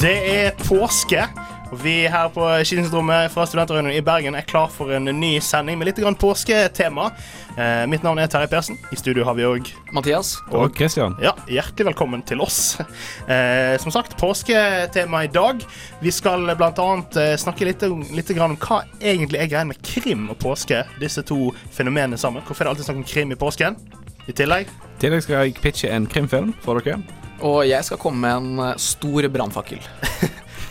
Det er påske, og vi her på Kinesisk fra Studenterøyene i Bergen er klar for en ny sending med litt grann påsketema. Eh, mitt navn er Terje Persen. I studio har vi òg Mathias? Og Christian. Ja, hjertelig velkommen til oss. Eh, som sagt, påsketema i dag. Vi skal bl.a. Eh, snakke litt, litt grann om hva egentlig er greia med krim og påske. Disse to fenomenene sammen. Hvorfor er det alltid snakk om krim i påsken? I tillegg I tillegg skal jeg pitche en krimfilm for dere. Og jeg skal komme med en eh, stor brannfakkel.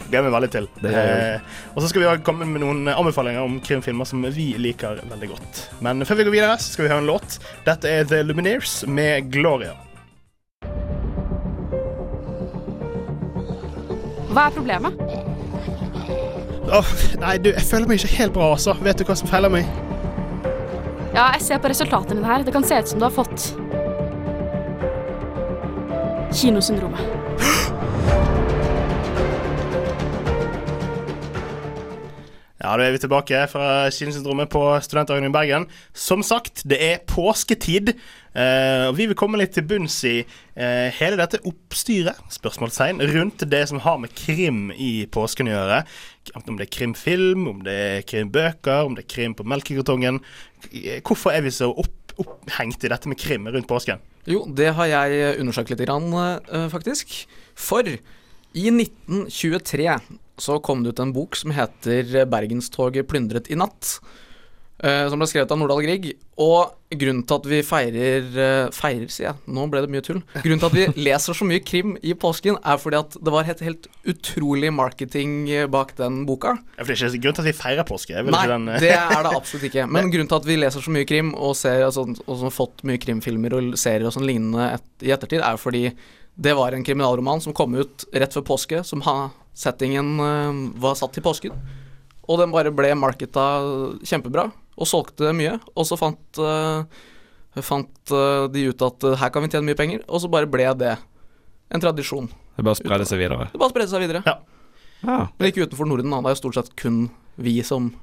gleder meg veldig til. Eh, og så skal vi komme med noen anbefalinger om krimfilmer som vi liker veldig godt. Men før vi går videre, så skal vi høre en låt. Dette er The Lumineers med Gloria. Hva er problemet? Oh, nei, du, jeg føler meg ikke helt bra, altså. Vet du hva som feiler meg? Ja, jeg ser på resultatene dine her. Det kan se ut som du har fått Kinosyndromet. Ja, da er vi tilbake fra Kinosyndromet på Studentdagen i Bergen. Som sagt, det er påsketid. Uh, vi vil komme litt til bunns i uh, hele dette oppstyret spørsmålstegn, rundt det som har med krim i påsken å gjøre. Om det er krimfilm, om det er krimbøker, om det er krim på melkekartongen. Hvorfor er vi så opp, opphengt i dette med krim rundt påsken? Jo, det har jeg undersøkt litt, grann, eh, faktisk. For i 1923 så kom det ut en bok som heter 'Bergenstoget plyndret i natt'. eh, som ble skrevet av Nordahl Grieg. Og grunnen til at vi feirer eh, Feirer, sier jeg. Nå ble det mye tull. Grunnen til at vi leser så mye krim i påsken, er fordi at det var helt, helt utrolig marketing eh, bak den boka. Ja, for det er ikke grunnen til at vi feirer påske. er vel Nei, ikke den, det er det absolutt ikke. Men grunnen til at vi leser så mye krim, og ser altså, og som har fått mye krimfilmer og serier og sånn lignende et, i ettertid, er fordi det var en kriminalroman som kom ut rett før påske, som ha, settingen eh, var satt til påsken. Og den bare ble marketa kjempebra, og solgte mye. Og så fant, eh, fant eh, de ut at eh, her kan vi tjene mye penger, og så bare ble det en tradisjon. Det bare spredde seg videre. Det bare spredde seg videre. Ja. Ja. Men ikke utenfor Norden, da. Det er jo stort sett kun vi som,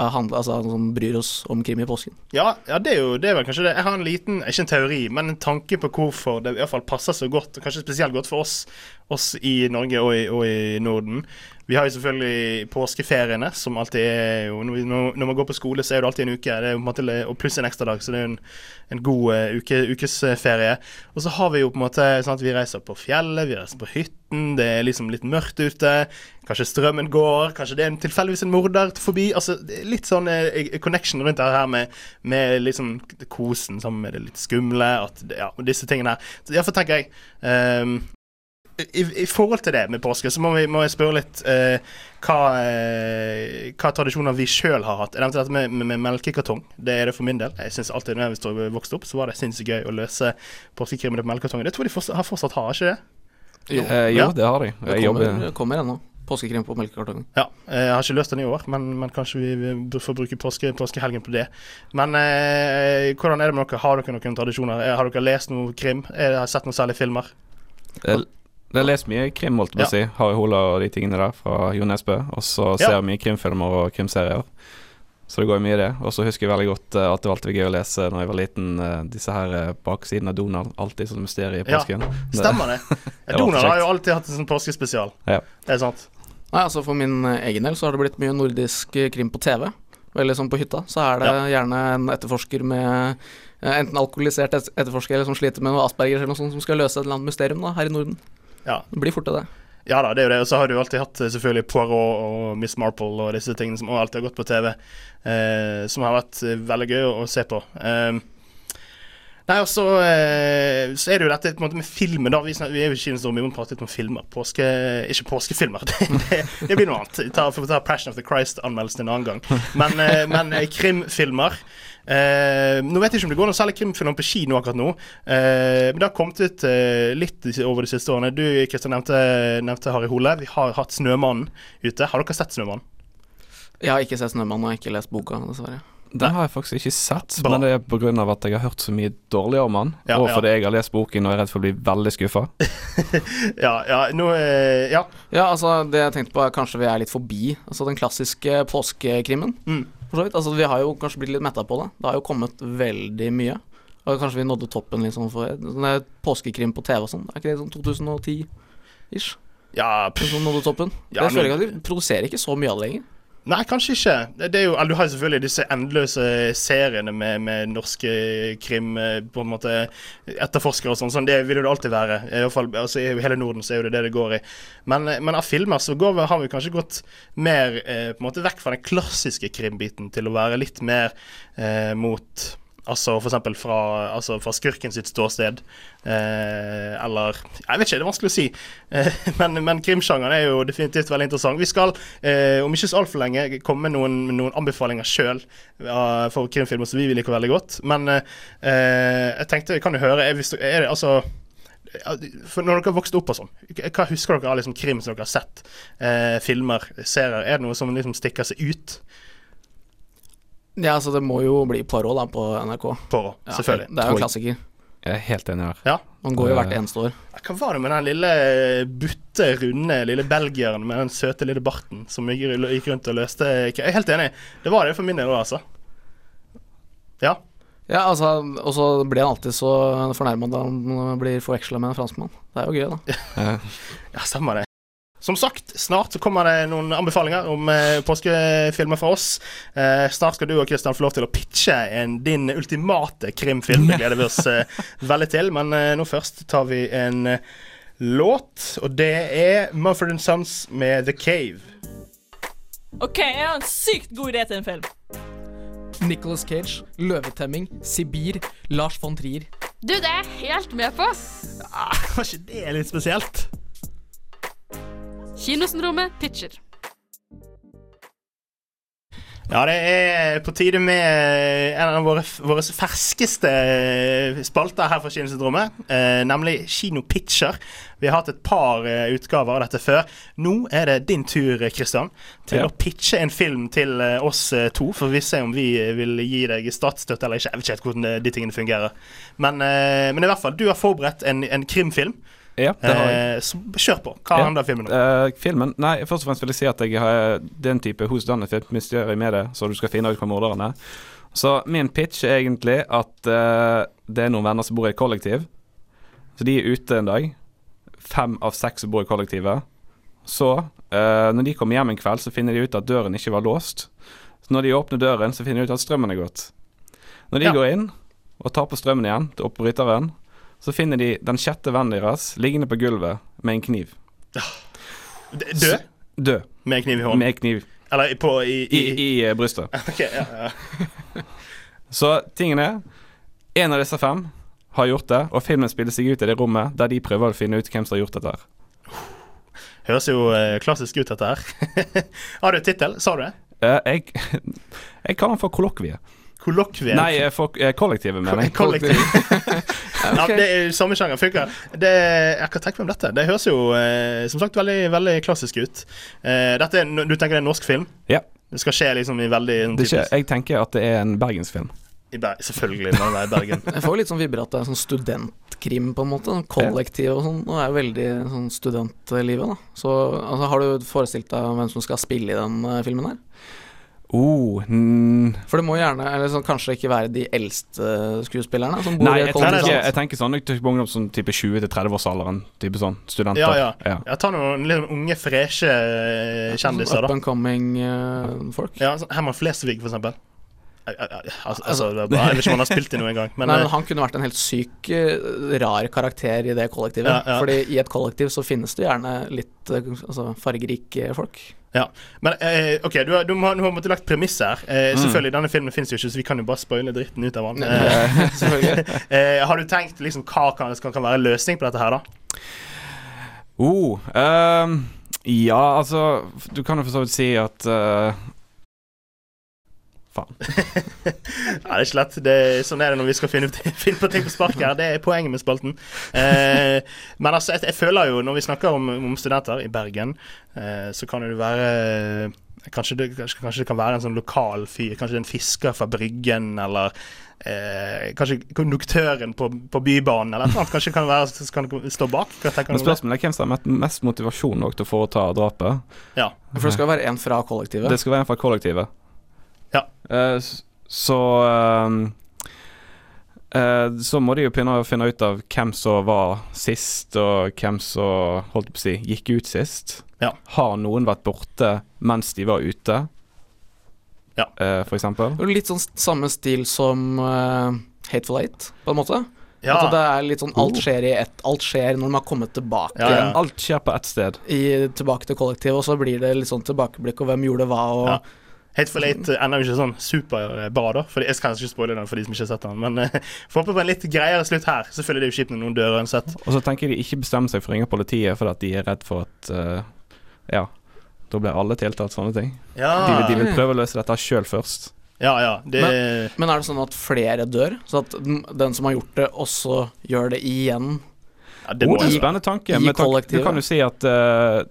er handler, altså, som bryr oss om krim i påsken. Ja, ja det, er jo, det er vel kanskje det. Jeg har en liten, ikke en teori, men en tanke på hvorfor det i hvert fall passer så godt, og kanskje spesielt godt for oss, oss i Norge og i, og i Norden. Vi har jo selvfølgelig påskeferiene, som alltid er jo Når, når man går på skole, så er det alltid en uke, det er jo på en måte, og pluss en ekstra dag, så det er jo en, en god uh, uke, ukesferie. Og så har vi jo på en måte sånn at vi reiser på fjellet, vi reiser på hytten, det er liksom litt mørkt ute. Kanskje strømmen går, kanskje det er tilfeldigvis en morder forbi. Altså, litt sånn uh, connection rundt det her med, med liksom kosen sammen med det litt skumle. At, ja, disse tingene her. Så Derfor tenker jeg ehm, i, I forhold til det med påske, så må, vi, må jeg spørre litt eh, hva, eh, hva tradisjoner vi sjøl har hatt. Jeg nevnte dette med, med, med melkekartong. Det er det for min del. Jeg synes alltid når jeg vokste opp, så var det sinnssykt gøy å løse påskekrimene på melkekartongen. Det tror jeg de fortsatt, har fortsatt har, ikke det? Jo, Eh, jo, Ja. det har de. det kommer, jobber det kommer ennå. Påskekrim på melkekartongen. Ja, eh, jeg har ikke løst den i år, men, men kanskje vi, vi bør bruke påske, påskehelgen på det. Men eh, hvordan er det med dere? Har dere noen tradisjoner? Eh, Har dere lest noe krim? Eh, Har dere sett noen særlige filmer? Jeg, jeg har lest mye krim, holdt jeg på å si. Harry Hola og de tingene der fra Jo Nesbø. Og så ser jeg mye krimfilmer og krimserier. Så det går mye i det. Og så husker jeg veldig godt uh, at det var alltid gøy å lese når jeg var liten, uh, disse her uh, baksiden av Donald. Alltid sånn mysterium i påsken. Ja, Stemmer det? det Donald har jo alltid hatt en sånn påskespesial. Ja. Det er sant. Nei, altså For min egen del så har det blitt mye nordisk krim på TV. Veldig sånn på hytta. Så er det Ja. gjerne en etterforsker med enten alkoholisert etterforsker eller som sliter med noe Asperger eller noe sånt, som skal løse et eller annet mysterium da, her i Norden. Ja. Det blir fort av det. Ja da, det er jo det. Og så har du alltid hatt eh, selvfølgelig Poirot og Miss Marple og disse tingene som alltid har gått på TV. Eh, som har vært eh, veldig gøy å, å se på. Eh, nei, og så, eh, så er det jo dette måte med filmen, da. Vi, er jo i Kinostorm, vi må prate litt om filmer. Påske, ikke påskefilmer. Det, det, det blir noe annet. Vi får ta Passion of the Christ-anmeldelsen en annen gang. Men, eh, men eh, krimfilmer. Eh, nå vet jeg ikke om det går å selge krimfilmer på kino akkurat nå, eh, men det har kommet ut eh, litt over de siste årene. Du Kristian, nevnte, nevnte Harry Hole. Vi har hatt 'Snømannen' ute. Har dere sett 'Snømannen'? Jeg har ikke sett 'Snømann' og jeg har ikke lest boka, dessverre. Den har jeg faktisk ikke sett, Bra. men det er pga. at jeg har hørt så mye dårlig om den. Ja, og ja. fordi jeg har lest boken og er redd for å bli veldig skuffa. Ja, ja, nå eh, Ja. Ja, altså, det jeg tenkte på er kanskje vi er litt forbi altså den klassiske påskekrimmen. Mm. For så vidt. Altså, vi har jo kanskje blitt litt metta på det. Det har jo kommet veldig mye. Og kanskje vi nådde toppen liksom for sånn påskekrim på TV og sånn. Er ikke det sånn 2010-ish? ja Det pff, nådde toppen? Ja, jeg føler jeg ikke at vi produserer ikke så mye av det lenger. Nei, kanskje ikke. Det er jo, du har selvfølgelig disse endeløse seriene med, med norske krim, eh, på en måte etterforskere og sånn. sånn. Det vil jo det alltid være. I hvert fall, altså, I hele Norden så er jo det det det går i. Men, eh, men av filmer så vi- har vi kanskje gått mer eh, på en måte vekk fra den klassiske krimbiten til å være litt mer eh, mot Altså eksempel fra, altså fra skurken sitt ståsted. Eh, eller Jeg vet ikke, det er vanskelig å si. Eh, men, men krimsjangeren er jo definitivt veldig interessant. Vi skal eh, om ikke så altfor lenge komme med noen, noen anbefalinger sjøl for krimfilmer som vi liker veldig godt. Men eh, jeg tenkte, kan jo høre Er, er det altså for Når dere har vokst opp og sånn, hva husker dere av liksom krim som dere har sett? Eh, filmer, serier? Er det noe som liksom stikker seg ut Ja, altså det må jo bli Poirot da på NRK. på? Ja, Selvfølgelig. Det er jo en klassiker. Jeg er helt enig her. Ja. Han går jo hvert Eh, eneste år. Hva var det med den lille butte, runde lille belgieren med den søte lille barten som gikk rundt og løste Jeg er helt enig. Det var det for min del òg, altså. Ja. Ja, altså, og så blir han alltid så fornærma da han blir forveksla med en franskmann. Det er jo gøy, da. Ja, stemmer det. Som sagt, snart så kommer det noen anbefalinger om eh, påskefilmer fra oss. Eh, snart skal du og Kristian få lov til å pitche en, din ultimate krimfilm. Det gleder vi oss eh, veldig til. Men eh, nå først tar vi en eh, låt, og det er Mumford Sons med The Cave. OK, jeg har en sykt god idé til en film. Nicholas Cage, Løvetemming, Sibir, Lars von Trier. Du, det er jeg helt med på. Ja, var ikke det litt spesielt? Kinosyndromet pitcher. Ja, det er på tide med en av våre, våre ferskeste spalter her fra Kinosyndromet, eh, nemlig Kinopitcher. Vi har hatt et par eh, utgaver av dette før. Nå er det din tur, Kristian, til Ja. å pitche en film til eh, oss eh, to. For vi ser om vi eh, vil gi deg statsstøtte eller ikke. Jeg vet ikke helt hvordan eh, de tingene fungerer. Men, eh, men i hvert fall, du har forberedt en, en krimfilm. Ja, det har jeg. Eh, så kjør på. Hva Ja. handler filmen om? Eh, filmen Nei, først og fremst vil jeg si at jeg har den type Who's Done It-mysterium med det, så du skal finne ut hvem morderen er. Så min pitch er egentlig at eh, det er noen venner som bor i et kollektiv. Så de er ute en dag. Fem av seks som bor i kollektivet. Så, eh, når de kommer hjem en kveld, så finner de ut at døren ikke var låst. Så når de åpner døren, så finner de ut at strømmen er gått. Når de Ja. går inn og tar på strømmen igjen til oppbryteren, så finner de den sjette vennen deres liggende på gulvet med en kniv. Død? Død. Med en kniv i hånden? Med kniv Eller på i, i, i, i eh, brystet. Ok, ja, ja. Så tingen er En av disse fem har gjort det, og filmen spiller seg ut i det rommet der de prøver å finne ut hvem som har gjort dette. her. Høres jo eh, klassisk ut, dette her. Har du et tittel? Sa du det? Eh, jeg, jeg kaller den for kollokviet. Kollokviet? Nei, for kollektivet, mener jeg. Kollektiv. Ja, det er samme sjanger. Funker. Det, jeg kan tenke meg om dette. Det høres jo eh, som sagt veldig, veldig klassisk ut. Eh, dette er, du tenker det er en norsk film? Ja. Det skal skje liksom i veldig sånn Det ikke, jeg tenker at det er en bergensfilm. i Ber Selvfølgelig, når det er i Bergen. Jeg får litt sånn vibber at det er sånn studentkrim, på en måte. Sånn Kollektiv og sånn. Og det er jo veldig sånn studentlivet, da. Så altså, har du forestilt deg hvem som skal spille i den uh, filmen her? Oh, mm, For det må gjerne, eller sånn, kanskje ikke være de eldste skuespillerne som bor nei, jeg i tenker, jeg, jeg tenker sånn Jeg tenker på ungdom som type 20-30-årsalderen. Type sånn studenter. Ja, ja. ja. Jeg tar noen litt sånn unge, freshe kjendiser, kjendiser, Up and coming uh, folk. Ja, sånn Herman Flesvig, for eksempel. Eh, eh, eh, Altså, altså, det bare, jeg vet ikke om han har spilt i noe engang, men, Nei, eh, men han kunne vært en helt syk, eh, rar karakter i det kollektivet. Ja, ja. Fordi i et kollektiv så finnes det gjerne litt eh, altså, fargerike folk. Ja, men eh, OK, du har, du har, du har måttet lagt premisser. Eh, Mm. Selvfølgelig, denne filmen finnes jo ikke, så vi kan jo bare spoile dritten ut av den. Eh, eh, har du tenkt liksom hva kan, kan, kan være løsning på dette her, da? Oh, um, ja, altså Du kan jo for så vidt si at eh, Faen. Ja, det er ikke lett. Det er, sånn er det når vi skal finne, finne på ting på sparket her. Det er poenget med spalten. Eh, men altså, jeg, jeg føler jo, når vi snakker om, om studenter i Bergen, eh, så kan det jo være Kanskje det, kanskje, kanskje det kan være en sånn lokal fyr. Kanskje det er en fisker fra Bryggen, eller eh, kanskje konduktøren på, på Bybanen, eller noe. Kanskje kan være så kan stå bak. Hva Men spørsmålet er hvem som har mest- mest motivasjon nok til å foreta drapet. Ja. For det skal være en fra kollektivet. Det skal være en fra kollektivet. Ja. Eh, så ehm, eh, Så må de jo finne, finne ut av hvem som var sist, og hvem som holdt på å si, gikk ut sist. Ja. Har noen vært borte mens de var ute, Ja. eh, for eksempel? Litt sånn samme stil som uh, Hateful Eight, på en måte. Ja. At det er litt sånn alt skjer i ett Alt skjer når man har kommet tilbake Ja, ja. Alt skjer på ett sted. I, tilbake til kollektivet, og så blir det litt sånn tilbakeblikk og hvem gjorde hva, og Ja. Hateful Eight ender jo ikke sånn superbra, da. For jeg skal ikke spoile den for de som ikke har sett den. Men uh, får på en litt greiere slutt her. Selvfølgelig det er jo kjipt når noen dør uansett. Og så tenker jeg de ikke bestemmer seg for å ringe politiet fordi at de er redd for at uh, Ja, da blir alle tiltalt sånne ting. Ja, De, de vil prøve å løse dette sjøl først. ja. ja det, Men er det sånn at flere dør? Så at den, som har gjort det, også gjør det igjen? ja, det Oh, det er en spennende tanke. i med tanke- Du kan jo si at eh,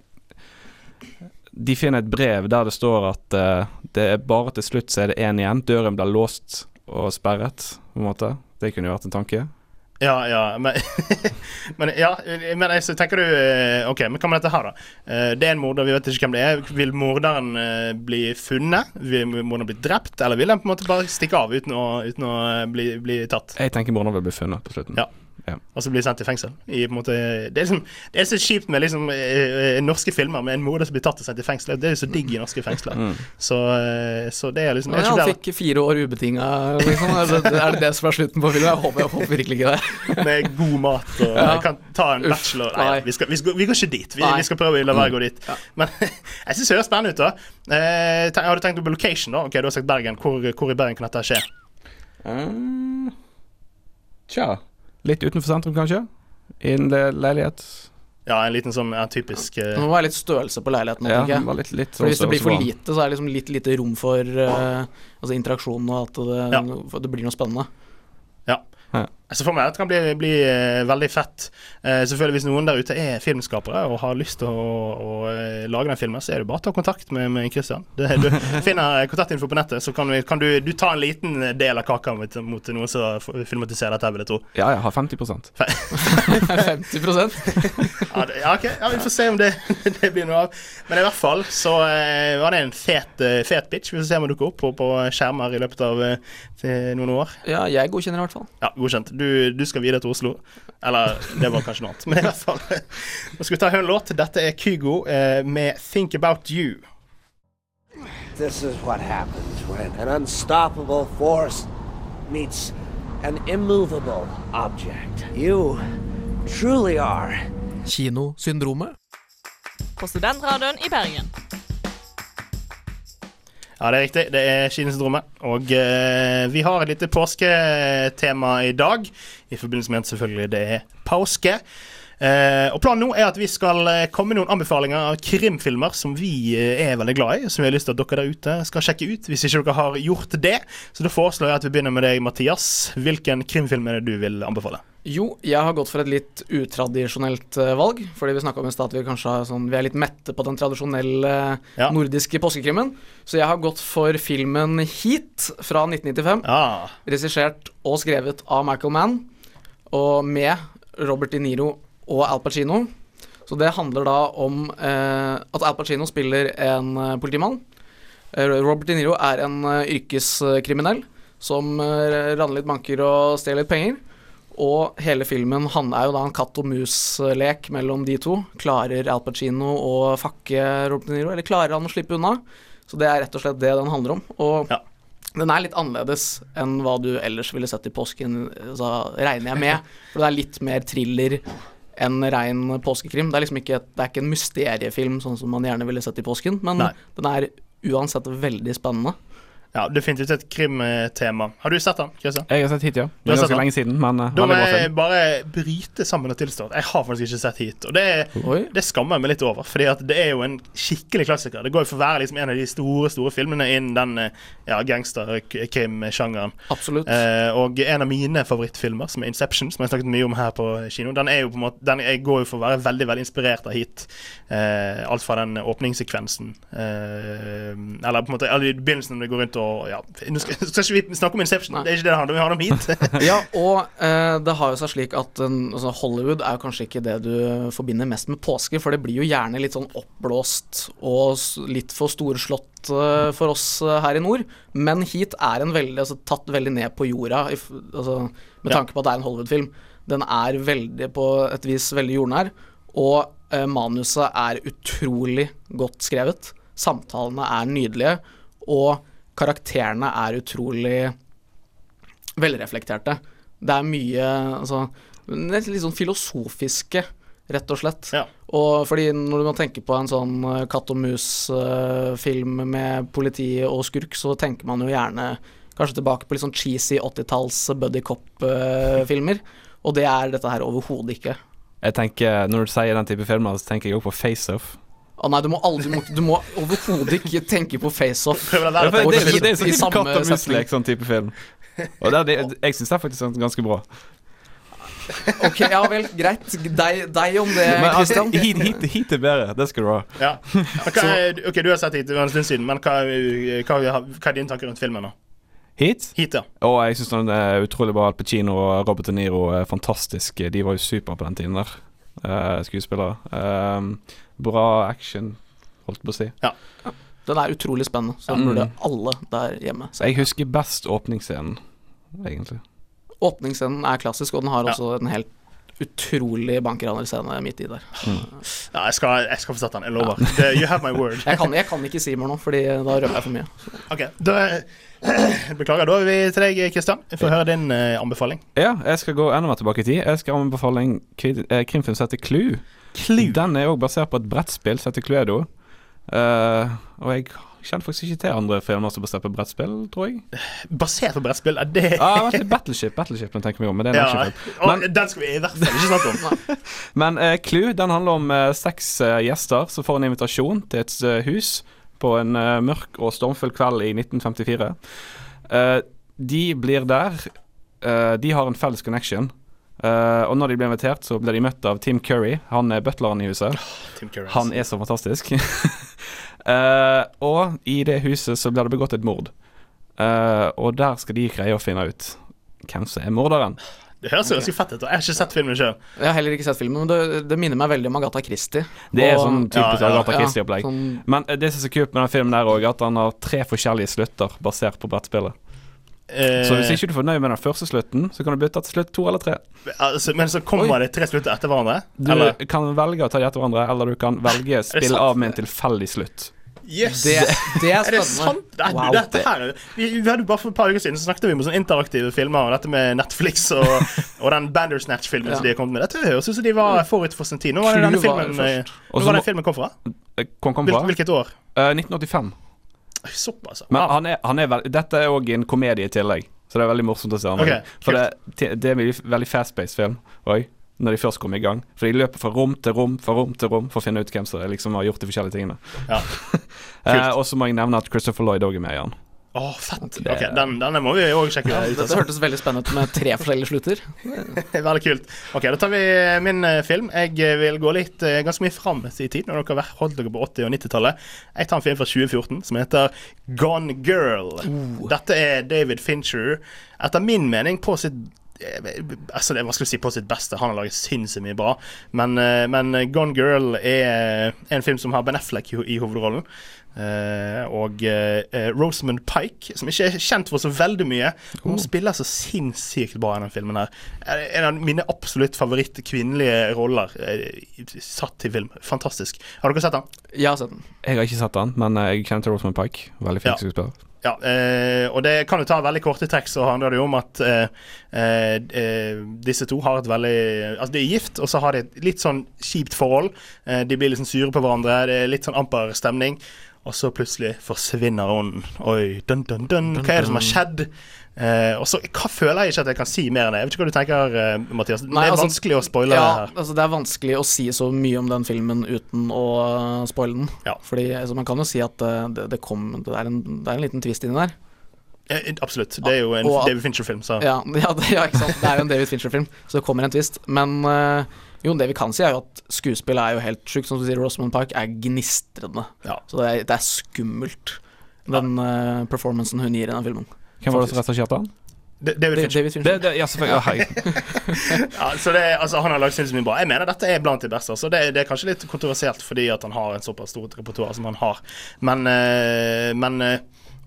de finner et brev der det står at uh, det er bare til slutt så er det én igjen. Døren blir låst og sperret, på en måte. Det kunne jo vært en tanke. Ja, ja, men, men Ja, men jeg- så tenker du eh, OK, men hva med dette her, da? Eh, Det er en morder, vi vet ikke hvem det er. Vil morderen bli funnet? Vil morderen bli drept? Eller vil han på en måte bare stikke av uten å, uten å bli, bli tatt? Jeg tenker morderen vil bli funnet på slutten. Ja. Og så blir sendt i fengsel? I, på en måte, det, er liksom, det er så kjipt med liksom, eh, eh, norske filmer med en morder som blir tatt og sendt i fengsel. Det er jo så digg i norske fengsler. Mm. Så, eh, så det er liksom Ja, jeg han fikk fire år ubetinga, liksom. Er det, er det det som er slutten på filmen? Jeg håper, jeg håper virkelig ikke det. Med god mat og Ja. kan ta en Uff, bachelor Nei, nei. vi, skal, vi, skal, vi går ikke dit. Vi, vi skal prøve å la være å gå dit. Ja. Men jeg syns det høres spennende ut, da. Eh, har du tenkt på location, da? Ok, Du har sagt Bergen. Hvor, hvor i Bergen kan dette skje? Um, Tja. Litt utenfor sentrum, kanskje? I en le leilighet. Ja, en liten sånn ja, typisk uh... Det må være litt størrelse på leiligheten. Ja, jeg. litt, litt For Hvis det blir for lite, så er det liksom litt lite rom for uh, altså interaksjon og at det, Ja. det blir noe spennende. Jeg ser for meg at det kan bli, bli eh, veldig fett. Eh, selvfølgelig Hvis noen der ute er filmskapere og har lyst til å, å, eh, lage den filmen, så er det bare å ta kontakt med, med Christian. Det, du finner kontaktinfo på nettet, så kan, vi, kan du, du ta en liten del av kaka mot, mot noen som filmatiserer dette, vil jeg tro. Ja, jeg har 50% 50 Ja, det, ja, ok, ja, Vi får se om det, det blir noe av. Men i hvert fall så eh, var det en fet, eh, fet bitch. Vi får se om det dukker opp på, på skjermer i løpet av eh, noen år. Ja, jeg godkjenner i hvert fall. Ja, godkjent. Du, du skal videre til Oslo. Eller det var kanskje noe annet. Men i hvert fall. Nå skal vi ta en låt. Dette er Kygo eh, med 'Think About You'. This is what happens when an unstoppable force meets an immovable object. You truly are Kinosyndromet. På Studentradioen i Bergen. Ja, det er riktig. Det er Kinosyndromet. Og eh, vi har et lite påsketema i dag. I forbindelse med at selvfølgelig det er påske. Eh, og Planen nå er at vi skal eh, komme med noen anbefalinger av krimfilmer som vi eh, er veldig glad i. Som vi har lyst til at dere der ute skal sjekke ut, hvis ikke dere har gjort det. Så da foreslår jeg at vi begynner med deg, Mathias. Hvilken krimfilm er det du vil anbefale? Jo, jeg har gått for et litt utradisjonelt eh, valg. Fordi vi snakka om i stad at vi kanskje sånn, vi er litt mette på den tradisjonelle Ja. nordiske påskekrimmen. Så jeg har gått for filmen Heat fra 1995. Ja. Regissert og skrevet av Michael Mann. Og med Robert De Niro og Al Pacino. Så det handler da om eh, at Al Pacino spiller en eh, politimann. Eh, Robert De Niro er en yrkeskriminell som eh, raner litt banker og stjeler litt penger. Og hele filmen han er jo da en katt og mus-lek mellom de to. Klarer Al Pacino å fakke Robert De Niro, eller klarer han å slippe unna? Så det er rett og slett det den handler om. Og Ja. den er litt annerledes enn hva du ellers ville sett i påsken, så regner jeg med. For det er litt mer thriller enn rein påskekrim. Det er liksom ikke, det er ikke en mysteriefilm sånn som man gjerne ville sett i påsken, men Nei. den er uansett veldig spennende. Ja, definitivt et krimtema. Har du sett den? Kjøsa? Jeg har sett hit, ja. Det er ganske lenge siden, men uh, Da må jeg bare bryte sammen og tilstå at jeg har faktisk ikke sett hit. Og det, det skammer jeg meg litt over, Fordi at det er jo en skikkelig klassiker. Det går jo for å være liksom en av de store store filmene innen den eh, ja, gangster-krim-sjangeren. Absolutt. Eh, og en av mine favorittfilmer, som er 'Inception', som jeg har snakket mye om her på kino, den er jo på en måte Den går jo for å være veldig veldig inspirert av hit. Eh, alt fra den åpningssekvensen eh, Eller på en måte eller i begynnelsen når det går rundt og ja, Nå skal, skal ikke vi snakke om 'Inception', Nei. det er ikke det det handler om. Vi har om hit. Ja, og eh, det har jo seg slik at altså Hollywood er jo kanskje ikke det du forbinder mest med påske, for det blir jo gjerne litt sånn oppblåst og litt for storslått eh, for oss eh, her i nord. Men Heat er en veldig, altså, tatt veldig ned på jorda, altså, med tanke på at det er en Hollywood-film. Den er veldig, på et vis veldig jordnær, og eh, manuset er utrolig godt skrevet. Samtalene er nydelige, og karakterene er utrolig velreflekterte. Det er mye altså, litt sånn filosofiske, rett og slett. Ja. Og fordi når man tenker på en sånn eh, katt og mus-film med politi og skurk, så tenker man jo gjerne kanskje tilbake på litt sånn cheesy 80-talls buddy cop-filmer. Og det er dette her overhodet ikke. Jeg tenker, Når du sier den type filmer, så tenker jeg også på FaceOff. Å nei, du må aldri Du må, må overhodet ikke tenke på face-off. Det, det, det er sånn type katt og muslek sånn type film. Og det, det, jeg syns det er faktisk sånn ganske bra. Ok, ja vel, greit. Deg, deg om det, Men altså, Christian. hit, hit, hit er bedre. Det skal du ha. Ja. Er, ok, Du har sett hit, det en stund siden, men hva, hva, hva er dine tanker rundt filmen? da? Hit? Hit, ja. Og jeg syns den er utrolig bra. Al Pacino og Robert De Niro er fantastiske. De var jo super på den tiden der, uh, skuespillere. Um, bra action, holdt på å si. Ja. Den er utrolig spennende, så den Mm. burde alle der hjemme se. Jeg husker best åpningsscenen, egentlig. Åpningsscenen er klassisk, og den har Ja. også en helt utrolig bankranerscene midt i der. ja jeg, skal, jeg skal få sett den, jeg lover. Ja. you have my word. Jeg kan, jeg kan ikke si mer nå, Fordi da røper jeg for mye. Ok, da Beklager. Da er vi til deg, Kristian. Vi får høre din uh, anbefaling. Ja, jeg skal gå enda mer tilbake i tid. Jeg skal anbefale en eh, krimfilm som heter Clue. Den er òg basert på et brettspill som heter Cluedo. Uh, og jeg kjenner faktisk ikke til andre filmer som er basert på brettspill, tror jeg. Basert på brettspill, er det Ah, vent Battleship, Battleship, den tenker vi om, men det ja. Men- Den skal vi i hvert fall ikke snakke om. Men uh, Clue den handler om uh, seks uh, gjester som får en invitasjon til et hus på en mørk og stormfull kveld i 1954. Eh, de blir der. de har en felles connection. Eh, og når de blir invitert, så blir de møtt av Tim Curry. Han er butleren i huset. Tim Curry. Han er så fantastisk. uh, og i det huset så blir det begått et mord. Uh, og der skal de greie å finne ut hvem som er morderen. Det høres jo okay. fett ut. Jeg har ikke sett filmen sjøl. Jeg har heller ikke sett filmen, men det, det minner meg veldig om Agatha Christie. Det er Og- sånn typisk Ja, ja, Agatha Christie-opplegg. sånn, Men det som er så kult med den filmen der også, at han har tre forskjellige slutter basert på brettspillet. Eh, Så hvis ikke du er fornøyd med den første slutten, så kan du bytte til slutt to eller tre. altså, men så kommer det tre slutter etter hverandre? Du Eller? kan velge å ta de etter hverandre, eller du kan velge spill av med en tilfeldig slutt. Yes! det, det er Er det sant? Det, Wow. dette her, er- vi, vi hadde bare For et par uker siden Så snakket vi om sånne interaktive filmer, og dette med Netflix og, og den Bandersnatch-filmen som de har kommet med. Dette høres ut som de var forut for sin tid. Nå var det denne filmen eh, var den filmen kom fra? Kom, Kom, fra. Hvil, hvilket år? Uh, 1985. Oi, Wow. Men han er, han er dette er òg en komedie i tillegg, så det er veldig morsomt å se. han. Okay, For det, det er en veldig, veldig fast-paced film òg, når de først kommer i gang. For de løper fra rom til rom fra rom til rom for å finne ut hvem som liksom har gjort de forskjellige tingene. Ja. eh, og så må jeg nevne at Christopher Lloyd òg er med i den. Å, fett. Det- Ok, den, Denne må vi òg sjekke ut. Dette Altså. hørtes veldig spennende ut med tre forskjellige slutter. Veldig kult. Ok, Da tar vi min eh, film. Jeg eh, vil gå litt eh, ganske mye fram i tid, når dere holdt dere på 80- og 90-tallet. Jeg tar en film fra 2014 som heter Gone Girl. Dette er David Fincher, etter min mening, på sitt Altså, det, er vanskelig å si, på sitt beste. Han har laget sinnssykt mye bra. Men, men Gone Girl er en film som har Ben Affleck i, i hovedrollen. Eh, og uh, Rosamund Pike, som ikke er kjent for så veldig mye. Hun spiller så sinnssykt bra i den filmen. her Er En av mine absolutt favoritt kvinnelige roller uh, satt til film. Fantastisk. Har dere sett den? Jeg har sett den. Jeg har ikke sett den, men jeg kjenner til Rosamund Pike. Veldig flink Ja. skuespiller. Ja, eh, og det kan du ta veldig korte trekk, så handler det jo om at eh, eh, eh, disse to har et veldig Altså, de er gift, og så har de et litt sånn kjipt forhold. Eh, de blir liksom sure på hverandre, det er litt sånn amper stemning. Og så plutselig forsvinner ånden. Oi, dun, dun, dun. Hva er det som har skjedd? Eh, og så hva føler jeg ikke at jeg kan si mer enn det. Jeg vet ikke hva du tenker, eh, Mathias. Nei, det er altså, vanskelig å spoile ja, det her. altså det er vanskelig å si så mye om den filmen uten å uh, spoile den. Ja. Fordi altså, man kan jo si at uh, det, det kom det er, en, det er en liten twist inni der. Eh, absolutt. Det er jo en Og David Fincher-film, så Ja, ja, ja, ikke sant. Det er jo en David Fincher-film, så det kommer en twist. Men uh, jo, det vi kan si, er jo at skuespillet er jo helt sjukt. Som du sier, Rosamund Park er gnistrende. Ja. Så det er, det er skummelt, den uh, performancen hun gir i den filmen. Hvem var det som regisserte den? David Da- Fincher. David Fincher. Det, det, ja, selvfølgelig. Ja, hei. Ja, så det, altså, han har lagd sinnssykt mye bra. Jeg mener dette er blant de beste. Så det, det er kanskje litt kontroversielt fordi at han har en såpass stort repertoar som han har. Men, eh, men eh,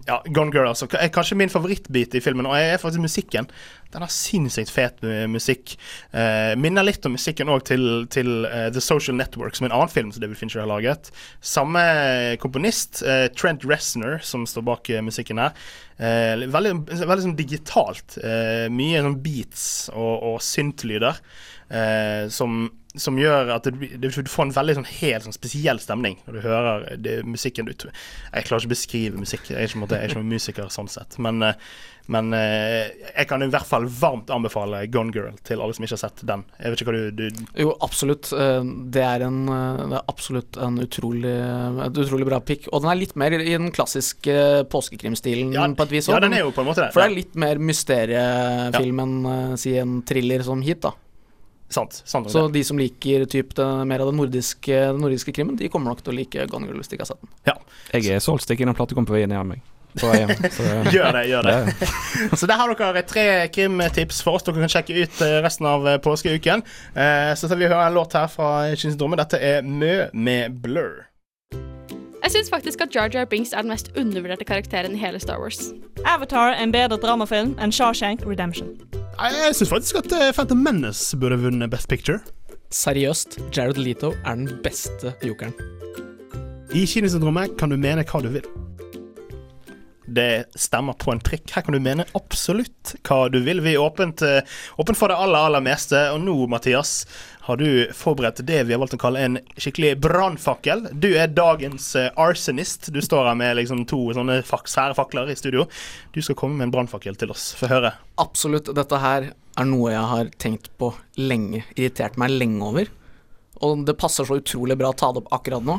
ja, Gone Girl altså, er kanskje min favorittbit i filmen, og jeg er faktisk musikken. Den har sinnssykt fet musikk. Eh, minner litt om musikken òg til, til uh, The Social Network, som er en annen film som David Fincher har laget. Samme komponist, eh, Trent Reznor, som står bak eh, musikken her. Eh, veldig veldig sånn digitalt. Eh, mye sånn beats og, og syntlyder som, som gjør at det, det, du får en veldig sånn helt sånn spesiell stemning når du hører det, musikken. Du, jeg klarer ikke å beskrive musikk, jeg er ikke, måte- jeg er ikke musiker sånn sett. Men, eh, men eh, jeg kan i hvert fall varmt anbefale Gone Girl til alle som ikke har sett den. Jeg vet ikke hva du, du Jo, absolutt. Eh, Det er, en, det er absolutt en utrolig, et utrolig bra pick. Og den er litt mer i den klassiske påskekrimstilen Ja, på et vis. ja, den er jo på en måte det. For det er litt mer mysteriefilm enn eh, si en thriller som hit, da. Sant. sant Så det. de som liker typ det, mer av den nordiske, den nordiske krimmen, de kommer nok til å like Gone Girl hvis de ikke har sett den. Jeg er solgt stikk innom platekom på veien hjem. jeg. Hjem. Så, Gjør det, gjør det. Ja. Så der har dere tre krimtips for oss. Dere kan sjekke ut eh, resten av eh, påskeuken. Eh, Så skal vi høre en låt her fra Kins Dette er Mø med Blur. Jeg syns faktisk at Jar Jar Binks er den mest undervurderte karakteren i hele Star Wars. Avatar er en bedre dramafilm enn Shawshank Redemption. Jeg syns faktisk at eh, Phantom Menace burde vunnet Best Picture. Seriøst, Jared Leto er den beste jokeren. I Kinosyndromet kan du mene hva du vil. Det stemmer på en prikk. Her kan du mene absolutt hva du vil. Vi er åpent, eh, åpent for det aller, aller meste. Og nå, Mathias, har du forberedt det vi har valgt å kalle en skikkelig brannfakkel. Du er dagens eh, arsonist. Du står her med liksom to sånne svære fakler i studio. Du skal komme med en brannfakkel til oss. Få høre. Absolutt. Dette her er noe jeg har tenkt på lenge. Irritert meg lenge over. Og det passer så utrolig bra å ta det opp akkurat nå,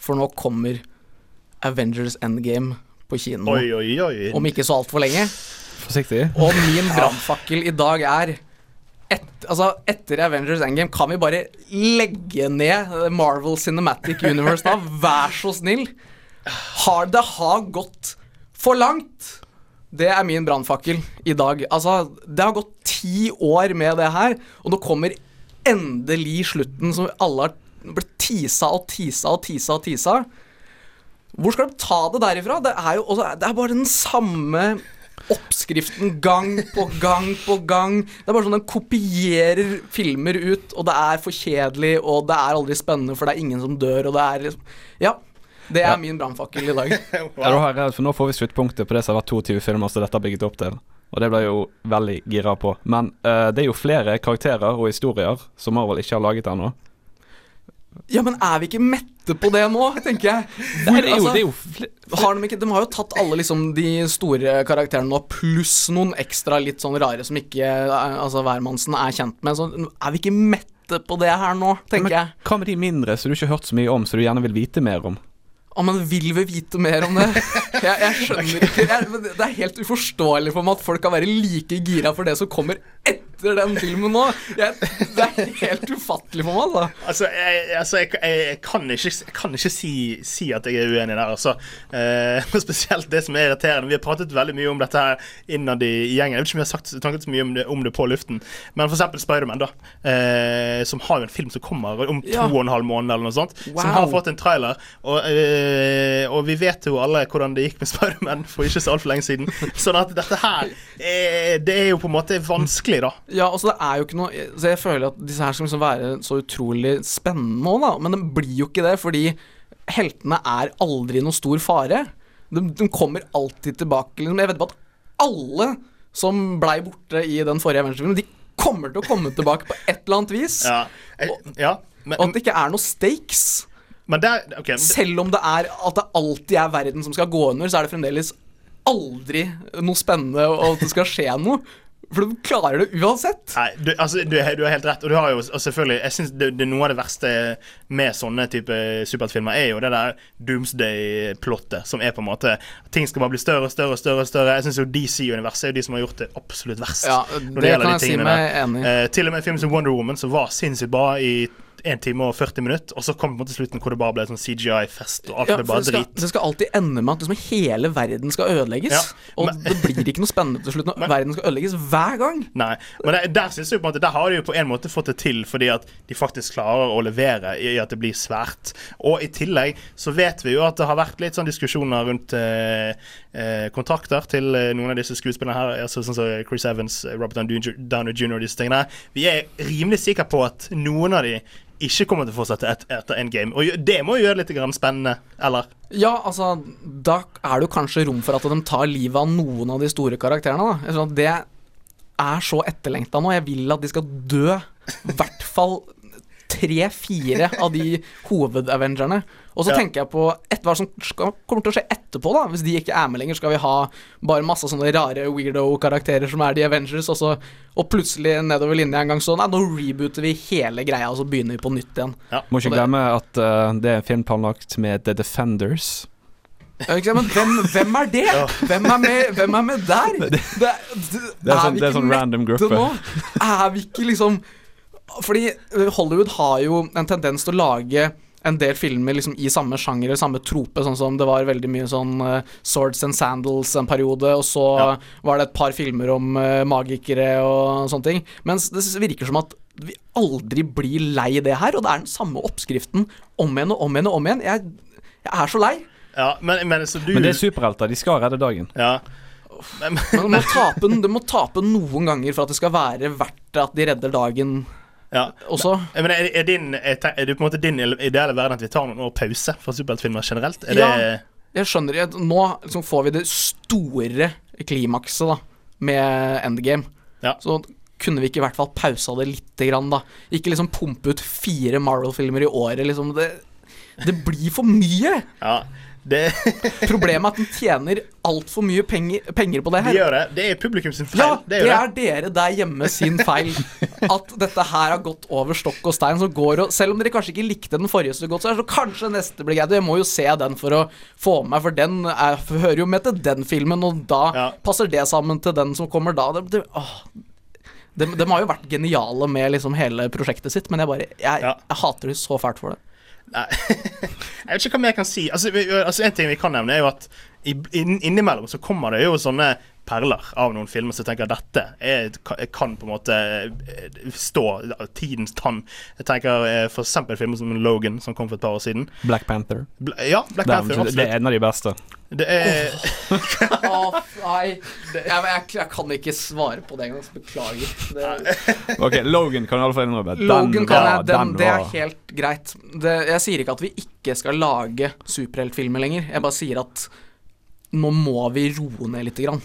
for nå kommer Avengers Endgame på kino. Oi, oi, oi. Om ikke så altfor lenge. Forsiktig. Og min brannfakkel i dag er et, altså Etter Avengers Endgame, kan vi bare legge ned Marvel Cinematic Universe da? Vær så snill. Har det har gått for langt? Det er min brannfakkel i dag. Altså, det har gått ti år med det her, og nå kommer endelig slutten som alle har blitt tisa og tisa og tisa og tisa. Hvor skal de ta det derifra? Det er jo også, det er bare den samme oppskriften gang på gang på gang. Det er bare sånn den kopierer filmer ut, og det er for kjedelig, og det er aldri spennende, for det er ingen som dør, og det er liksom Ja. Det er min brannfakkel i dag. Ja, da har for nå får vi sluttpunktet på det som har vært 22 filmer som dette har bygget opp til. Og det ble jeg jo veldig gira på. Men uh, det er jo flere karakterer og historier som Marvel ikke har laget ennå. Ja, men er vi ikke mette på det nå, tenker jeg? Det altså, det er jo har de, ikke, de har jo tatt alle liksom de store karakterene nå, pluss noen ekstra litt sånn rare som ikke eh, altså, hvermannsen er kjent med. Så er vi ikke mette på det her nå, tenker Men jeg. hva med de mindre som du ikke har hørt så mye om, som du gjerne vil vite mer om? Å, men vil vi vite mer om det? Jeg, jeg skjønner ikke jeg, Det det er helt uforståelig for meg at folk kan være like gira for det som kommer etter den filmen nå. Jeg, det er helt ufattelig for meg, da. Altså, jeg, altså, jeg, jeg, kan ikke, jeg kan ikke si, si at jeg er uenig der, altså. Eh, spesielt det som er irriterende. Vi har pratet veldig mye om dette her innad i gjengen. Jeg vet ikke om vi har sagt, tanket så mye om det, om det på luften, men eksempel Spiderman, da. Eh, som har jo en film som kommer om to Ja. og en halv måned, eller noe sånt. Som har fått en trailer. Og, eh, og vi vet jo alle hvordan det gikk med Spiderman for ikke så altfor lenge siden. Sånn at dette her er, Det er jo på en måte vanskelig, da. Ja, altså det er jo ikke noe Så jeg føler at disse her skal liksom være så utrolig spennende nå, da. Men det blir jo ikke det, fordi heltene er aldri noen stor fare. De, de kommer alltid tilbake. Liksom. Jeg vet på at alle som blei borte i den forrige Avengers-filmen, de kommer til å komme tilbake på et eller annet vis. Ja. Jeg, ja. Men, Og at det ikke er noe stakes. Men der ok, men- Selv om det er at det alltid er verden som skal gå under, så er det fremdeles aldri noe spennende, og at det skal skje noe. For de klarer det uansett. Nei, du, altså, du, du har helt rett. Og du har jo og selvfølgelig Jeg synes det, det noe av det verste med sånne type superheltfilmer, er jo det der doomsday-plottet, som er på en måte Ting skal bare bli større og større og større. større Jeg syns jo DC-universet er jo de som har gjort det absolutt verst. Ja, det gjelder kan de jeg si meg enig i. Eh, til og med en film som Wonder Woman, som var sinnssykt bra i 1 time og 40 minutter, og så kom det til slutten hvor det bare ble sånn CGI-fest, og alt Ja, ble bare det, skal, drit. det skal alltid ende med at liksom hele verden skal ødelegges. Ja, og det blir ikke noe spennende til slutt når verden skal ødelegges hver gang. Nei, men det, der synes jeg på en måte Der har de jo på en måte fått det til fordi at de faktisk klarer å levere i at det blir svært. Og i tillegg så vet vi jo at det har vært litt sånn diskusjoner rundt eh, eh, kontrakter til eh, noen av disse skuespillerne her, altså sånn som Chris Evans, eh, Robert Downer Jr. Og disse tingene. Vi er rimelig sikre på at noen av de ikke kommer til å fortsette et, etter Endgame. Og det må jo gjøre det litt spennende, eller? Ja, altså, da er det jo kanskje rom for at de tar livet av noen av de store karakterene, da. Jeg at det er så etterlengta nå. Jeg vil at de skal dø. I hvert fall tre-fire av de hovedavengerne. Og så Ja. tenker jeg på et, hva som skal, kommer til å skje etterpå, da. Hvis de ikke er med lenger, skal vi ha bare masse sånne rare weirdo-karakterer som er The Avengers, og, så, og plutselig nedover linja en gang sånn Nei, nå rebooter vi hele greia, og så begynner vi på nytt igjen. Må ikke det- glemme at uh, det er en film planlagt med The Defenders. Ja, ikke Men hvem, hvem er det? Hvem er med, hvem er med der? Det, det, Det er sånn, det er sånn random gruppe. nå? Er vi ikke liksom Fordi Hollywood har jo en tendens til å lage en del filmer liksom i samme sjanger samme trope, sånn som det var veldig mye sånn uh, Swords and Sandals en periode, og så Ja. var det et par filmer om uh, magikere og sånne ting. Mens det virker som at vi aldri blir lei det her, og det er den samme oppskriften om igjen og om igjen og om igjen. Jeg, jeg er så lei. Ja, men, men så du Men det er superhelter. De skal redde dagen. Ja. Men, men, Men det må, tape, det må tape noen ganger for at det skal være verdt at de redder dagen ja. også. Men er, er, din, er, er det på en måte din ideelle verden at vi tar noen år pause fra superheltfilmer generelt? Er Ja. det Jeg skjønner at nå liksom får vi det store klimakset da med Endgame. Ja. Så kunne vi ikke i hvert fall pausa det lite grann, da. Ikke liksom pumpe ut fire Marvel-filmer i året, liksom. Det, det blir for mye! Ja. Det, Problemet er at den tjener altfor mye penger, penger på det de her. gjør det. Det er publikum sin feil. Ja, det det er er dere der hjemme sin feil. At dette her har gått over stokk og stein. Så går og, selv om dere kanskje ikke likte den forrige så godt, så er så kanskje neste blir greit. Jeg må jo se den for å få med meg, for den er, hører jo med til den filmen, og da Ja. passer det sammen til den som kommer da. Det. De, de har jo vært geniale med liksom hele prosjektet sitt, men jeg bare Jeg, Ja. jeg hater det så fælt for det. Nei. Jeg vet ikke hva mer jeg kan si. Altså, vi, altså En ting vi kan nevne, er jo at innimellom så kommer det jo sånne perler av noen filmer som tenker at dette er, kan- på en måte eh, stå tidens tann. Jeg tenker f.eks. for eksempel filmer som Logan, som kom for et par år siden. Black Panther. Bla ja, Black Det Panther, er, det er en av de beste. Det er, oh, nei. Det, jeg, jeg, jeg kan ikke svare på det engang. så Beklager. Det, Ok, Logan kan i alle fall innrømme. Den Logan kan den, det er helt greit. Det, jeg sier ikke at vi ikke skal lage superheltfilmer lenger. Jeg bare sier at nå må vi roe ned lite grann.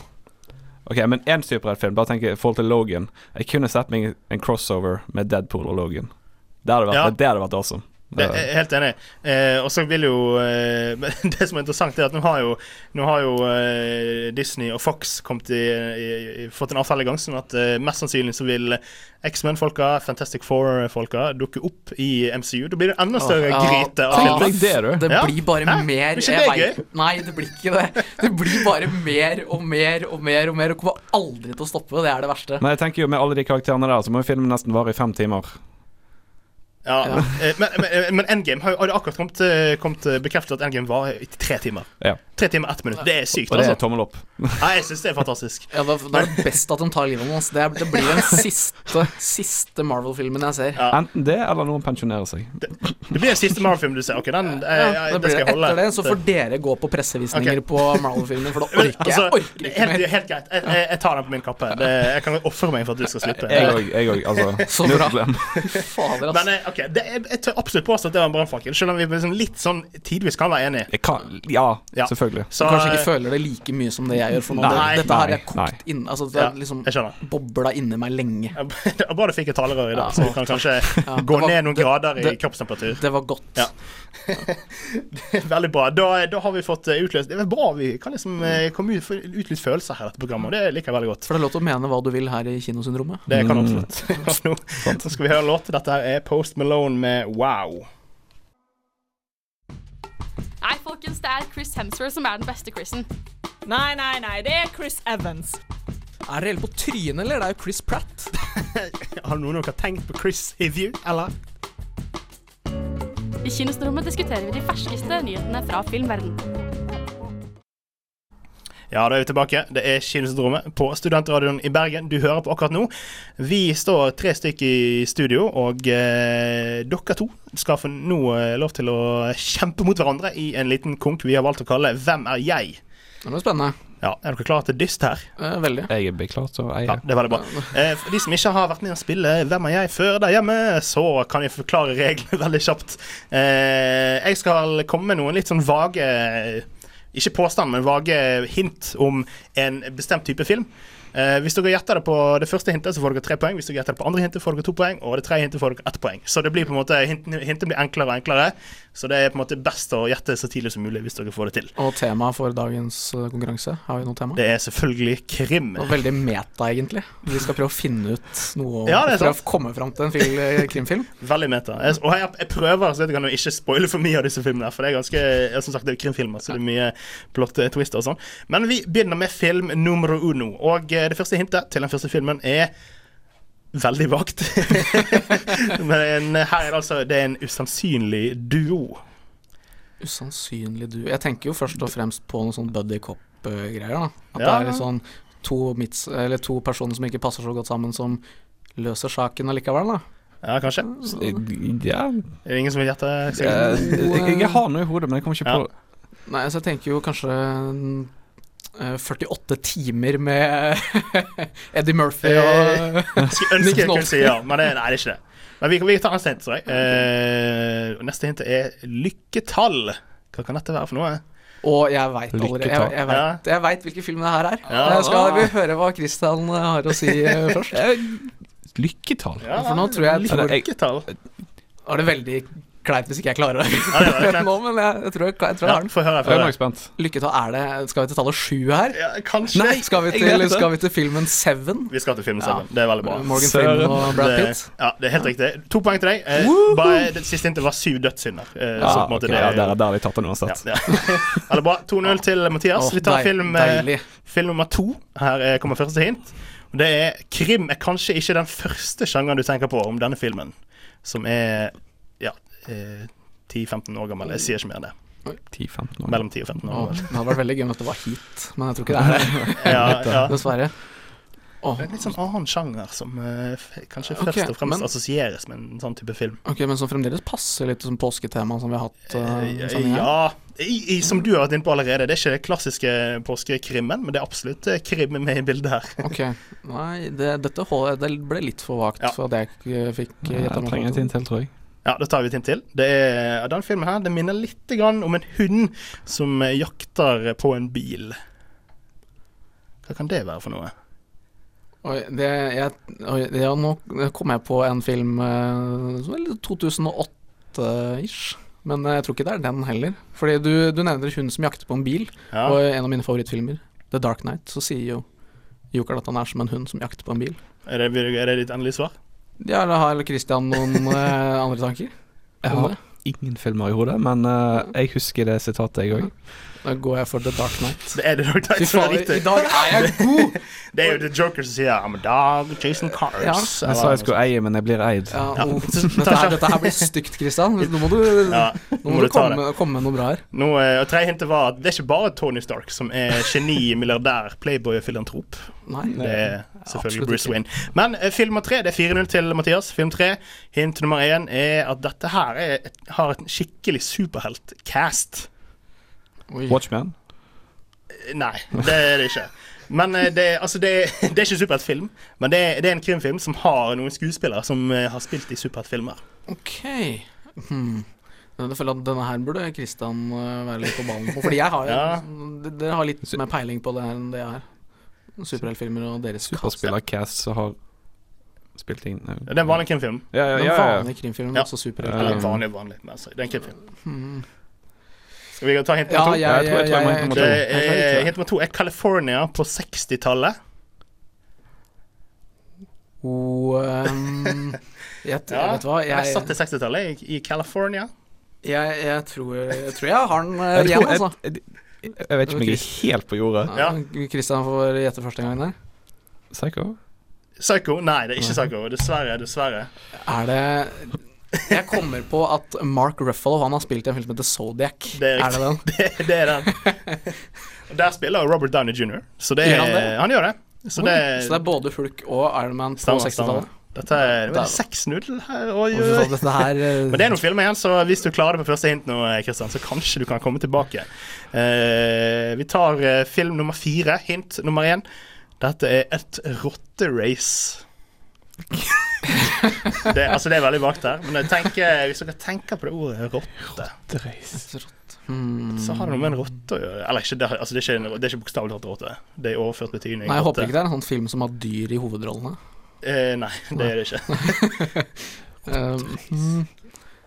Ok, men én superheltfilm, bare tenk i forhold til Logan. Jeg kunne sett meg en crossover med Deadpool og Logan. Det hadde vært, Ja. det hadde vært awesome. Det er helt enig. Eh, og så vil jo eh, Det som er interessant, er at nå har jo, nå har jo eh, Disney og Fox kommet i, i, i, fått en avtale i gang, sånn at eh, mest sannsynlig så vil X-Men-folka, Fantastic Four-folka, dukke opp i MCU. Da blir det enda større Ja, gryte av ja. filmer. Det, du. Det Ja. blir bare Hæ? mer det ikke jeg det vet- Nei, det blir ikke det. Det blir bare mer og mer og mer og mer. Og kommer aldri til å stoppe. Det er det verste. Men jeg tenker jo med alle de karakterene der, så må jo filmen nesten vare i fem timer. Ja. Eh, Men, men, men Endgame har jo har akkurat kommet, eh, kommet eh, bekreftet at Endgame var i tre timer. Ja. Tre timer, ett minutt. Det er sykt, Og det er altså. tommel opp. Nei, jeg syns det er fantastisk. Ja, da, da er det best at de tar livet av oss. Det, det blir den siste, siste Marvel-filmen jeg ser. Ja. Enten det, eller noen pensjonerer seg. Det blir den siste Marvel-filmen du ser. Ok, den, eh, Ja, eh, det det skal det. jeg holde. Etter det så får dere gå på pressevisninger okay. på Marvel-filmer, for da orker orker altså, jeg orker ikke helt, mer. helt greit. Jeg, jeg, jeg tar den på min kappe. Det, jeg kan ofre meg for at du skal slippe. Jeg òg, jeg òg. Altså, Så bra. problem. Fader, altså. Men eh, ok, det, er- jeg tør absolutt påstå at det var en brannfakkel, selv om vi liksom litt sånn tidvis kan være enige. Kan Ja, Ja. selvfølgelig. Selvfølgelig. Så Kanskje ikke føler det like mye som det jeg gjør. For nå, Nei, dette her er kokt inn Altså, det er liksom jeg bobla inni meg lenge. Det er bra du fikk et talerør i dag, Ja. så du kan kanskje Ja, gå var- ned noen det- grader i det- kroppstemperatur. Det var godt. Ja. Veldig bra. Da, da har vi fått eh, utløst Det er bra vi kan liksom eh, komme ut, utlyst følelser her i dette programmet, og det liker jeg veldig godt. For det er lov til å mene hva du vil her i Kinosyndromet. Det kan Mm. absolutt. Nå, så skal vi høre låt. Dette her er Post Malone med Wow. Nei, folkens, det er Chris Hemsworth som er den beste Chrisen. Nei, nei, nei, det er Chris Evans. Er det helt på trynet, eller? Det er jo Chris Pratt. Har noen av dere tenkt på Chris Hivju, eller? I Kinostrommet diskuterer vi de ferskeste nyhetene fra filmverden. Ja, da er vi tilbake. Det er Kinosyndromet på Studentradioen i Bergen du hører på akkurat nå. Vi står tre stykker i studio, og eh, dere to skal få nå eh, lov til å kjempe mot hverandre i en liten konk vi har valgt å kalle Hvem er jeg? Det blir spennende. Ja, Er dere klare til dyst her? Eh, veldig. Jeg er beklart å jeg. Ja, det er veldig bra. Eh, for de som ikke har vært med å spille Hvem er jeg før der hjemme, så kan jeg forklare reglene veldig kjapt. Eh, jeg skal komme med noen litt sånn vage Ikke påstand, men vage hint om en bestemt type film. Eh, hvis dere gjetter det på det første hintet, så får dere tre poeng. Hvis dere gjetter det på andre hintet, får dere to poeng. Og det tredje hintet får dere ett poeng. Så det blir på en måte hintet blir enklere og enklere. Så det er på en måte best å gjette så tidlig som mulig hvis dere får det til. Og temaet for dagens eh, konkurranse, har vi noe tema? Det er selvfølgelig krim. Og veldig meta, egentlig. Vi skal prøve å finne ut noe Ja, sant. å komme fram til en eh, krimfilm. Veldig meta. Jeg, og jeg, jeg prøver så jeg kan jo ikke spoile for mye av disse filmene. For det er ganske ja, Som sagt, det er krimfilmer, så det er mye plott twist twister og sånn. Men vi begynner med film numero uno. Og eh, det første hintet til den første filmen er veldig vagt. Men her er det altså Det er en usannsynlig duo. Usannsynlig duo Jeg tenker jo først og fremst på noe sånn buddy cop-greier. da At Ja. det er litt sånn to, mids, eller to personer som ikke passer så godt sammen, som løser saken allikevel. da Ja, kanskje? Ja, Er det ingen som vil gjette? jeg, jeg, jeg har noe i hodet, men jeg kommer ikke Ja. på Nei, så jeg tenker jo kanskje eh, 48 timer med Eddie Murphy og Jeg skulle ønske Nick jeg kunne si ja, men det, er ikke det. Men vi, vi tar neste hint, tror jeg. Eh, og neste hint er lykketall. Hva kan dette være for noe? Og jeg veit allerede Jeg, jeg vet- jeg vet hvilken film det her er. Ja. Jeg skal vi høre hva Christian har å si eh, først. Lykketall? Ja, For nå tror jeg- litt lykketall. Var det veldig kleint hvis ikke jeg klarer det Ja, det det nå, men jeg, jeg tror jeg, jeg, tror jeg Ja, har den. Få høre. Få Jeg er høre. Lykke til. Er det Skal vi til tallet sju her? Ja, kanskje. Nei, skal vi til, skal vi til filmen Seven? Vi skal til filmen Ja. sammen. Det er veldig bra. Morgan. Freeman og Brad Det, ja, det er helt riktig. To poeng til deg. Eh, bare det siste hintet var syv dødssynder. Eh, Ja, så måte det ja, der, der har vi tatt den ja, uansett. ja. er bra. 2-0 til Mathias. Oh, Vi tar deil- film, eh, film nummer to. Her eh, kommer første hint. Det er krim er kanskje ikke den første sjangeren du tenker på om denne filmen, som er eh, 10-15 år gammel. Jeg sier ikke mer enn det. 10-15 år. Mellom 10 og 15 år. Åh, det hadde vært veldig gøy om dette var hit, men jeg tror ikke det er det. Ja, ja. Dessverre. Åh, Det er en litt sånn annen sjanger som eh, kanskje først først og fremst men- assosieres med en sånn type film. ok, Men som fremdeles passer litt som påsketema som vi har hatt uh, Eh, sending ja, i, i, som du har vært inne på allerede. Det er ikke det klassiske påskekrimmen, men det er absolutt eh, krim med i bildet her. Ok. Nei, det, dette det ble litt for vagt Ja. for at jeg fikk gjetta Jeg trenger et inntil, tror jeg. Ja, Da tar vi et hint til. Det er, den filmen her, det minner litt grann om en hund som eh, jakter på en bil. Hva kan det være for noe? Oi, det, jeg, oi, ja, nå kom jeg på en film eh, som er 2008-ish. Men eh, jeg tror ikke det er den heller. Fordi du, du nevner hun som jakter på en bil, Ja, og en av mine favorittfilmer, The Dark Knight, så sier jo Joker at han er som en hund som jakter på en bil. Er det, er det ditt endelige svar? Ja, eller har Christian noen eh, andre tanker? Jeg har ingen filmer i hodet, men eh, jeg husker det sitatet, jeg òg. Da går jeg for The Dark Knight. Det er The Dark Knight som er riktig. i dag er jeg god! Det er jo The Joker som sier I'm a dog, Jason Cars. Ja. Jeg sa jeg skulle eie, men jeg blir eid. Ja, Ja. oh, dette, her, dette her blir stygt, Christian. Nå må du, Ja, nå må du du komme, komme med noe bra her. Nå, eh, og Tredje hintet var at det er ikke bare Tony Stark som er geni, milliardær, playboy og filantrop. Nei. Det er selvfølgelig Bruce ikke. Wayne. Men uh, film nummer tre, det er 4-0 til Mathias. Film tre, hint nummer én er at dette her er, har et skikkelig superhelt-cast. Oi. Watchman. Nei, det er det ikke. Men eh, det, altså det, det er ikke en superheltfilm, men det er, det er en krimfilm som har noen skuespillere som eh, har spilt i superheltfilmer. Ok. Hmm. Jeg føler at denne her burde Christian eh, være litt på ballen på. Fordi jeg har Ja. Dere har litt mer peiling på det her enn det jeg har. Superheltfilmer og deres cast. Superspiller-cast som har spilt inn Det er en vanlig krimfilm. Ja, ja, ja, ja, ja. vanlig krimfilm, Ja. også superhelter. Eller Um, vanlig, vanlig. Men altså, det er en krimfilm. Hmm. Skal vi ta hint nummer to? Ja, tror- jeg jeg må jeg- hint nummer Det to. er, jeg- hint nummer to er California på 60-tallet. Oh, um, jeg, Ja, vet du hva, jeg jeg, satt til 60-tallet i, California. jeg, jeg, tror, jeg tror jeg har den eh, Jeg, igjen, altså. jeg, vet ikke om jeg er helt på jordet. Ja. Ja. Christian får gjette første gang der. Psycho? Psycho? Nei, det er ikke Psycho. Dessverre. Dessverre. Er det Jeg kommer på at Mark Ruffalo Han har spilt i en film som heter Zodiac. Det er er det den? Det, det er den. Der spiller Robert Downey jr. Så det, Gjør han det? han gjør det. Så det, Så det er både Hulk og Iron Man på 60-tallet? Dette er er 6-0 her. Oi, oi, fy oi. faen, Dette her eh, Men det er noen filmer igjen, så hvis du klarer det på første hint nå, Kristian, så kanskje du kan komme tilbake. Uh, vi tar eh, film nummer fire. Hint nummer én. Dette er et rotterace. det, altså, det er veldig vagt her, men jeg tenker, hvis dere tenker på det ordet rotte, så har det noe med en rotte å gjøre. Eller ikke, det, altså, det er ikke, det er ikke bokstavelig talt rotte. Det er overført betydning. Nei, jeg håper ikke det er en sånn film som har dyr i hovedrollene. Eh, nei, det er det ikke. Um,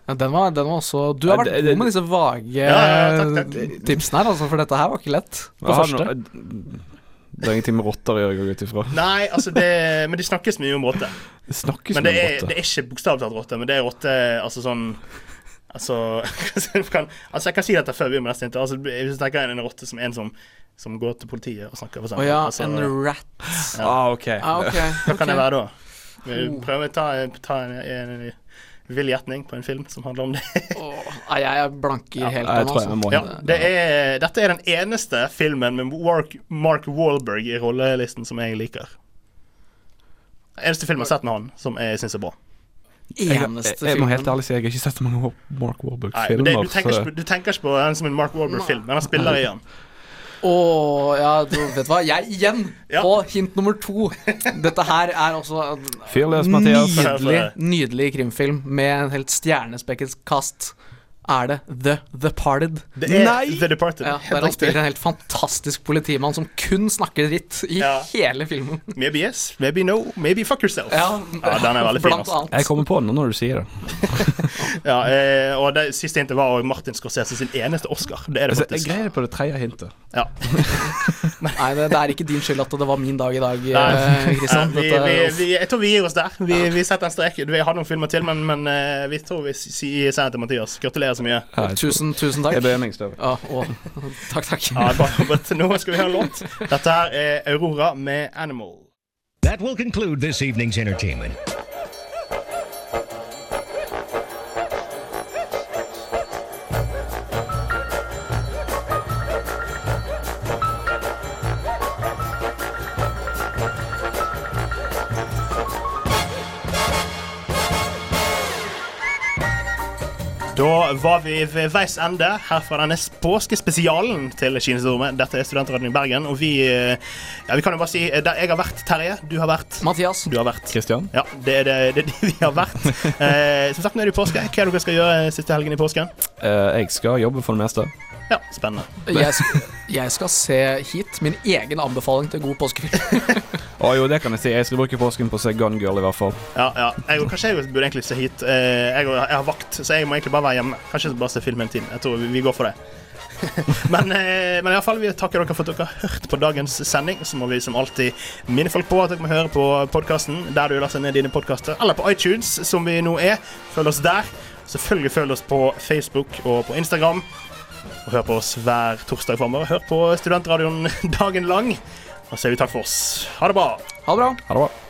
ja, den, var, den var også Du har Ja, vært god med disse vage Ja, ja, takk, takk. tipsene her, altså, for dette her var ikke lett. På første. Det er ingenting med rotter å gjøre, går jeg ut ifra. Nei, altså det Men det snakkes mye om rotter. Det snakkes Men det mye om rotter. det er ikke bokstavelig talt rotter, men det er rotter altså sånn Altså, jeg kan, altså jeg kan si dette før vi begynner med neste. Altså, hvis du tenker en rotte som en som, som går til politiet og snakker, for Å oh, ja, altså, en rat. Ja. Ah, ok. Ah, okay. Hva kan det være da? Vi prøver å ta, ta en, en, en vill gjetning på en film som handler om det. Åh, jeg er blank i hele tror den, altså. Ja, det er, dette er den eneste filmen med Mark, Mark Wahlberg i rollelisten som jeg liker. Eneste film jeg har sett med han som jeg syns er bra. Jeg, Eneste jeg, jeg må helt ærlig si jeg har ikke sett så mange Mark Wahlberg-filmer. du, du tenker ikke på den som en Mark Wahlberg-film, men han spiller i den. Åh, ja, du, vet du hva? Jeg igjen Ja. på hint nummer to. Dette her er også Mathias. nydelig, nydelig krimfilm med en helt stjernespekket kast. Er det The Departed? Det er The Departed. Ja, der han spiller en helt fantastisk politimann som kun snakker dritt i Ja. hele filmen. Maybe yes, maybe no, maybe fuck yourself. Ja, Ja, den er veldig fin, Også. altså. Jeg kommer på den når du sier det. Ja, eh, og det siste hintet var Martin Scorsese sin eneste Oscar. Det er det faktisk. jeg greier det på det tredje hintet. Ja. Nei, det, det er ikke din skyld at det var min dag i dag, Kristian. eh, vi, vi, vi, jeg tror vi gir oss der. Vi, vi setter en strek. Vi har noen filmer til, men, men eh, vi tror vi sier til Mathias. Gratulerer så mye. Ja, Tusen, tusen takk. Jeg bøyer meg. Ja, å, takk, takk. Ja, bare, but, Nå skal vi ha en låt. Dette her er Aurora med 'Animal'. That will conclude this evening's entertainment. Da var vi ved veis ende her fra denne påskespesialen til Kinesrommet. Dette er Studentradioen i Bergen, og vi eh, Ja, vi kan jo bare si eh, der Jeg har vært Terje. Du har vært Mathias. Du har vært Kristian? Ja, det er det, det, det vi har vært. Eh, som sagt, nå er det påske. Hva er det dere skal gjøre siste helgen i påsken? Eh, jeg skal jobbe for det meste. Ja, spennende. Jeg, jeg skal se hit min egen anbefaling til god påskefilm. Å jo, det kan jeg si. Jeg skal bruke påsken på å se Gun Girl, i hvert fall. Ja, ja. Jeg, kanskje jeg burde egentlig se hit. Eh, jeg, jeg har vakt, så jeg må egentlig bare være hjemme. Kanskje bare se film hele tiden. Jeg tror vi, vi går for det. men, eh, men i hvert fall, vi takker dere for at dere har hørt på dagens sending. Så må vi som alltid minne folk på at dere må høre på podkasten der du laster ned dine podkaster, eller på iTunes, som vi nå er. Følg oss der. Selvfølgelig følg oss på Facebook og på Instagram. Og hør på oss hver torsdag framover. Hør på Studentradioen dagen lang. Og så sier vi takk for oss. Ha det bra. Ha det bra. Ha det bra.